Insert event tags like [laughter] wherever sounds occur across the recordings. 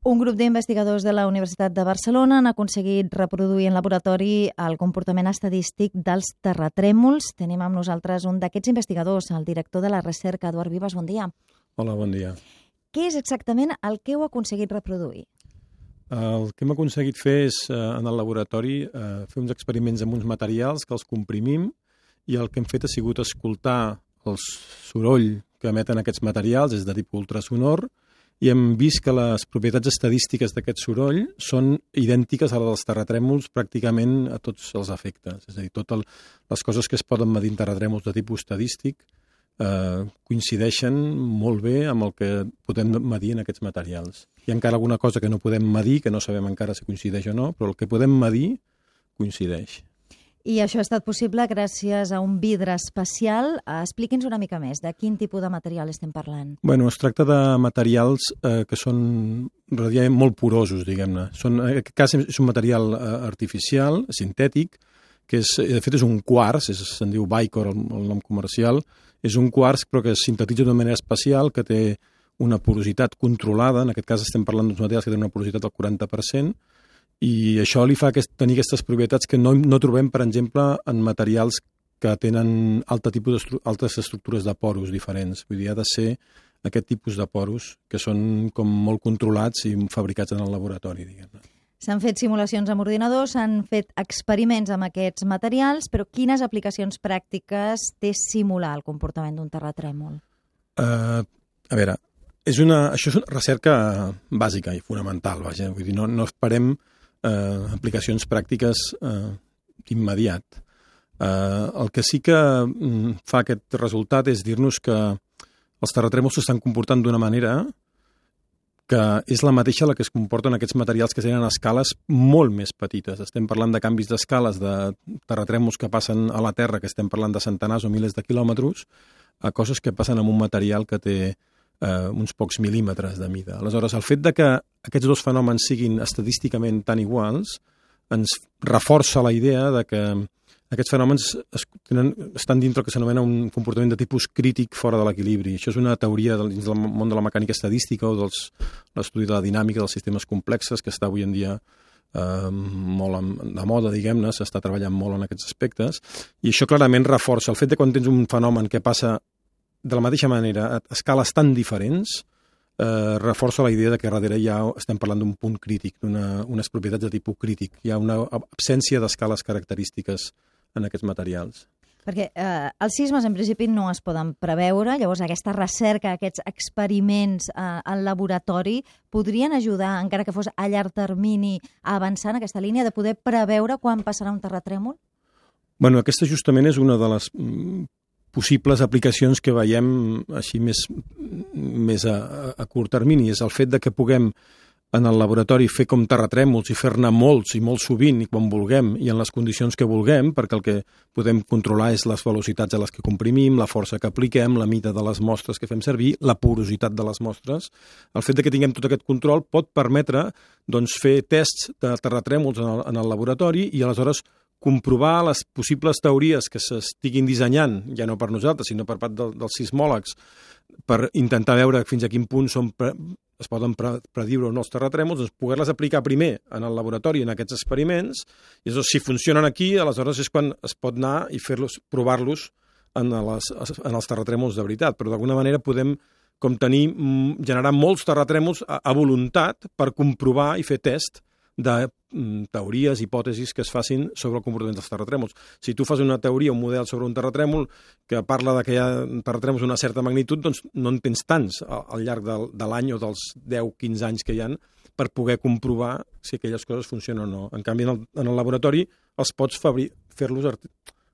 Un grup d'investigadors de la Universitat de Barcelona han aconseguit reproduir en laboratori el comportament estadístic dels terratrèmols. Tenim amb nosaltres un d'aquests investigadors, el director de la recerca, Eduard Vives. Bon dia. Hola, bon dia. Què és exactament el que heu aconseguit reproduir? El que hem aconseguit fer és, eh, en el laboratori, eh, fer uns experiments amb uns materials que els comprimim i el que hem fet ha sigut escoltar el soroll que emeten aquests materials, és de tipus ultrasonor, i hem vist que les propietats estadístiques d'aquest soroll són idèntiques a les dels terratrèmols pràcticament a tots els efectes. És a dir, totes les coses que es poden medir en terratrèmols de tipus estadístic eh, coincideixen molt bé amb el que podem medir en aquests materials. Hi ha encara alguna cosa que no podem medir, que no sabem encara si coincideix o no, però el que podem medir coincideix. I això ha estat possible gràcies a un vidre especial. Expliqui'ns una mica més, de quin tipus de material estem parlant? Bueno, es tracta de materials eh, que són relativament molt porosos, diguem-ne. En aquest cas és un material eh, artificial, sintètic, que és, de fet és un quars, se'n diu Bicor el, el nom comercial, és un quars però que es sintetitza d'una manera especial, que té una porositat controlada, en aquest cas estem parlant d'uns materials que tenen una porositat del 40%, i això li fa aquest, tenir aquestes propietats que no, no trobem, per exemple, en materials que tenen alta tipus estru altres estructures de poros diferents. Vull dir, ha de ser aquest tipus de poros que són com molt controlats i fabricats en el laboratori, diguem-ne. S'han fet simulacions amb ordinadors, s'han fet experiments amb aquests materials, però quines aplicacions pràctiques té simular el comportament d'un terratrèmol? Uh, a veure, és una, això és una recerca bàsica i fonamental, vaja. Vull dir, no, no esperem eh, aplicacions pràctiques eh, d'immediat. Eh, el que sí que mm, fa aquest resultat és dir-nos que els terratrèmols s'estan comportant d'una manera que és la mateixa la que es comporten aquests materials que tenen escales molt més petites. Estem parlant de canvis d'escales de terratrèmols que passen a la Terra, que estem parlant de centenars o milers de quilòmetres, a coses que passen amb un material que té eh, uns pocs mil·límetres de mida. Aleshores, el fet de que aquests dos fenòmens siguin estadísticament tan iguals ens reforça la idea de que aquests fenòmens es, tenen, estan dintre el que s'anomena un comportament de tipus crític fora de l'equilibri. Això és una teoria dins del món de la mecànica estadística o de l'estudi de la dinàmica dels sistemes complexes que està avui en dia eh, molt de moda, diguem-ne, s'està treballant molt en aquests aspectes, i això clarament reforça el fet de quan tens un fenomen que passa de la mateixa manera, a escales tan diferents, eh, reforça la idea de que darrere ja estem parlant d'un punt crític, d'unes propietats de tipus crític. Hi ha una absència d'escales característiques en aquests materials. Perquè eh, els sismes en principi no es poden preveure, llavors aquesta recerca, aquests experiments eh, al laboratori podrien ajudar, encara que fos a llarg termini, a avançar en aquesta línia de poder preveure quan passarà un terratrèmol? Bueno, aquesta justament és una de les mm, possibles aplicacions que veiem així més, més a, a curt termini. És el fet de que puguem en el laboratori fer com terratrèmols i fer-ne molts i molt sovint i quan vulguem i en les condicions que vulguem, perquè el que podem controlar és les velocitats a les que comprimim, la força que apliquem, la mida de les mostres que fem servir, la porositat de les mostres. El fet de que tinguem tot aquest control pot permetre doncs, fer tests de terratrèmols en el, en el laboratori i aleshores comprovar les possibles teories que s'estiguin dissenyant, ja no per nosaltres, sinó per part del, dels sismòlegs, per intentar veure fins a quin punt són pre, es poden pre, prediure o no els terratrèmols, doncs poder-les aplicar primer en el laboratori, en aquests experiments, i llavors, si funcionen aquí, aleshores és quan es pot anar i fer-los, provar-los en, les, en els terratrèmols de veritat. Però d'alguna manera podem com tenir, mm, generar molts terratrèmols a, a voluntat per comprovar i fer test de teories, hipòtesis que es facin sobre el comportament dels terratrèmols. Si tu fas una teoria, un model sobre un terratrèmol que parla de que hi ha terratrèmols d'una certa magnitud, doncs no en tens tants al llarg del, de l'any o dels 10-15 anys que hi han per poder comprovar si aquelles coses funcionen o no. En canvi, en el, en el laboratori els pots fer-los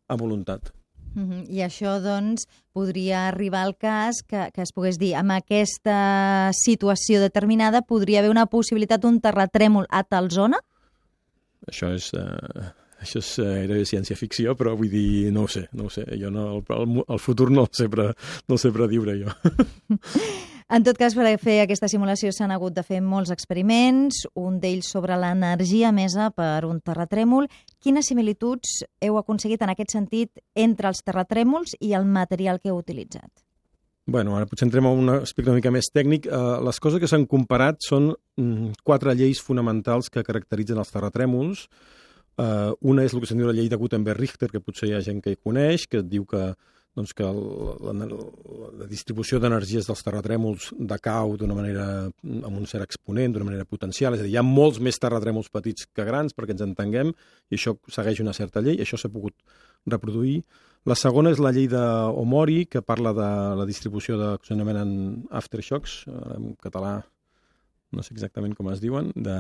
a voluntat. Uh -huh. I això, doncs, podria arribar al cas que, que es pogués dir, amb aquesta situació determinada podria haver una possibilitat d'un terratrèmol a tal zona? Això és... Uh... Això és era ciència-ficció, però vull dir, no ho sé, no ho sé. Jo no, el, el futur no el sé, pre, no el sé prediure jo. [laughs] En tot cas, per fer aquesta simulació s'han hagut de fer molts experiments, un d'ells sobre l'energia emesa per un terratrèmol. Quines similituds heu aconseguit en aquest sentit entre els terratrèmols i el material que heu utilitzat? Bueno, ara potser entrem a un aspecte una mica més tècnic. Uh, les coses que s'han comparat són mm, quatre lleis fonamentals que caracteritzen els terratrèmols. Uh, una és el que se'n diu la llei de Gutenberg-Richter, que potser hi ha gent que hi coneix, que diu que doncs que el, la, la distribució d'energies dels terratrèmols decau d'una manera amb un cert exponent, d'una manera potencial, és a dir, hi ha molts més terratrèmols petits que grans perquè ens entenguem, i això segueix una certa llei, això s'ha pogut reproduir. La segona és la llei d'Omori, que parla de la distribució de, que s'anomenen aftershocks, en català no sé exactament com es diuen, de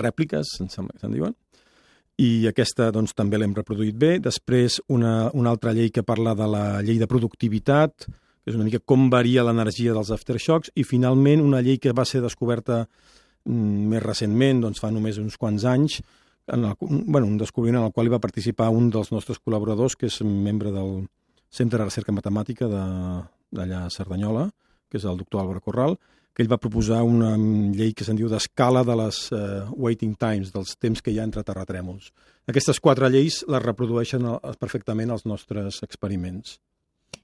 rèpliques, se'n diuen, i aquesta doncs, també l'hem reproduït bé. Després, una, una altra llei que parla de la llei de productivitat, que és una mica com varia l'energia dels aftershocks, i finalment una llei que va ser descoberta mm, més recentment, doncs fa només uns quants anys, en el, bueno, un descobriment en el qual hi va participar un dels nostres col·laboradors, que és membre del Centre de Recerca Matemàtica d'allà a Cerdanyola, que és el doctor Álvaro Corral, que ell va proposar una llei que se'n diu d'escala de les uh, waiting times, dels temps que hi ha entre terratrèmols. Aquestes quatre lleis les reprodueixen perfectament els nostres experiments.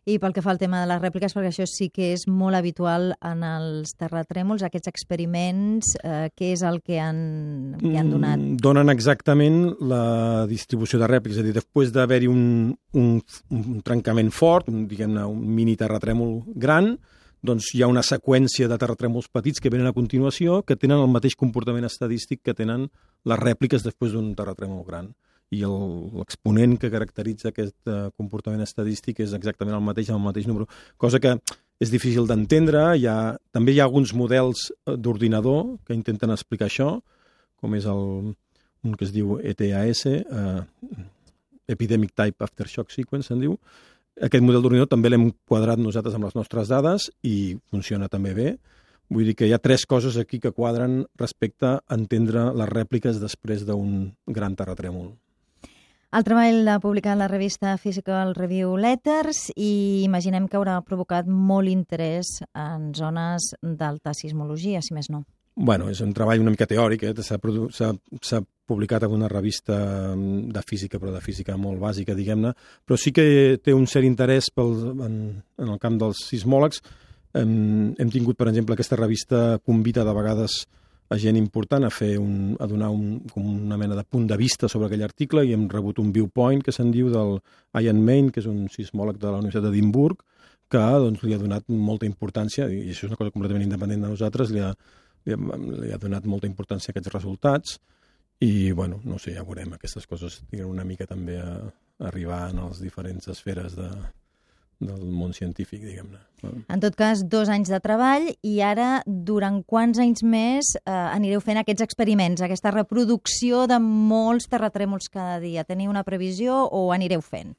I pel que fa al tema de les rèpliques, perquè això sí que és molt habitual en els terratrèmols, aquests experiments, eh, què és el que han, que han donat? Mm, donen exactament la distribució de rèpliques, és a dir, després d'haver-hi un, un, un trencament fort, un, diguem-ne, un mini terratrèmol gran, doncs hi ha una seqüència de terratrèmols petits que venen a continuació que tenen el mateix comportament estadístic que tenen les rèpliques després d'un terratrèmol gran i l'exponent que caracteritza aquest uh, comportament estadístic és exactament el mateix amb el mateix número, cosa que és difícil d'entendre, ha, també hi ha alguns models eh, d'ordinador que intenten explicar això, com és el, un que es diu ETAS, eh, Epidemic Type Aftershock Sequence, se'n diu. Aquest model d'ordinador també l'hem quadrat nosaltres amb les nostres dades i funciona també bé. Vull dir que hi ha tres coses aquí que quadren respecte a entendre les rèpliques després d'un gran terratrèmol. El treball l'ha publicat la revista Physical Review Letters i imaginem que haurà provocat molt interès en zones d'alta sismologia, si més no. Bueno, és un treball una mica teòric, eh? s'ha publicat en una revista mm, de física, però de física molt bàsica, diguem-ne, però sí que té un cert interès pel, en, en el camp dels sismòlegs. Hem, hem tingut, per exemple, aquesta revista convida de vegades a gent important a fer un, a donar un, com una mena de punt de vista sobre aquell article i hem rebut un viewpoint que se'n diu del Ian Main, que és un sismòleg de la Universitat d'Edimburg, que doncs, li ha donat molta importància, i això és una cosa completament independent de nosaltres, li ha, li ha, li ha donat molta importància a aquests resultats, i, bueno, no sé, ja veurem, aquestes coses tenen una mica també a, a arribar en les diferents esferes de, del món científic, diguem-ne. En tot cas, dos anys de treball i ara, durant quants anys més eh, anireu fent aquests experiments, aquesta reproducció de molts terratrèmols cada dia? Teniu una previsió o anireu fent?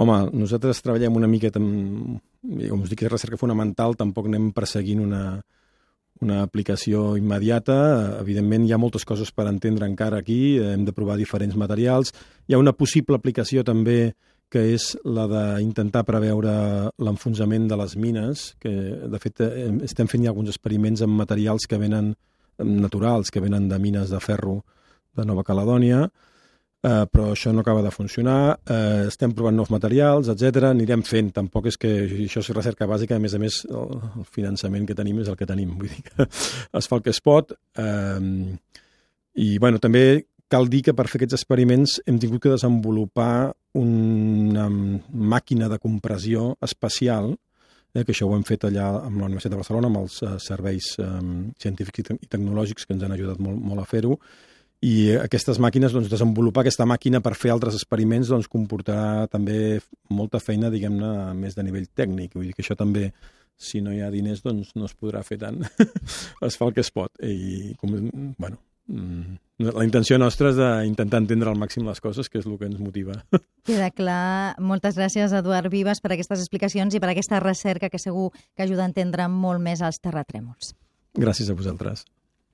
Home, nosaltres treballem una mica, com us dic, recerca fonamental, tampoc anem perseguint una, una aplicació immediata. Evidentment, hi ha moltes coses per entendre encara aquí, hem de provar diferents materials. Hi ha una possible aplicació també que és la d'intentar preveure l'enfonsament de les mines, que de fet estem fent ja alguns experiments amb materials que venen naturals, que venen de mines de ferro de Nova Caledònia, eh, però això no acaba de funcionar, eh, estem provant nous materials, etc. anirem fent, tampoc és que això és recerca bàsica, a més a més el, el finançament que tenim és el que tenim, vull dir que [laughs] es fa el que es pot, eh, i bueno, també Cal dir que per fer aquests experiments hem tingut que desenvolupar una màquina de compressió especial, eh, que això ho hem fet allà amb la Universitat de Barcelona, amb els eh, serveis eh, científics i, te i tecnològics que ens han ajudat molt, molt a fer-ho, i aquestes màquines, doncs, desenvolupar aquesta màquina per fer altres experiments doncs, comportarà també molta feina, diguem-ne, més de nivell tècnic. Vull dir que això també, si no hi ha diners, doncs no es podrà fer tant. [laughs] es fa el que es pot. I, com, bueno, Mm. La intenció nostra és d'intentar entendre al màxim les coses, que és el que ens motiva. [laughs] Queda clar. Moltes gràcies, Eduard Vives, per aquestes explicacions i per aquesta recerca que segur que ajuda a entendre molt més els terratrèmols. Gràcies a vosaltres.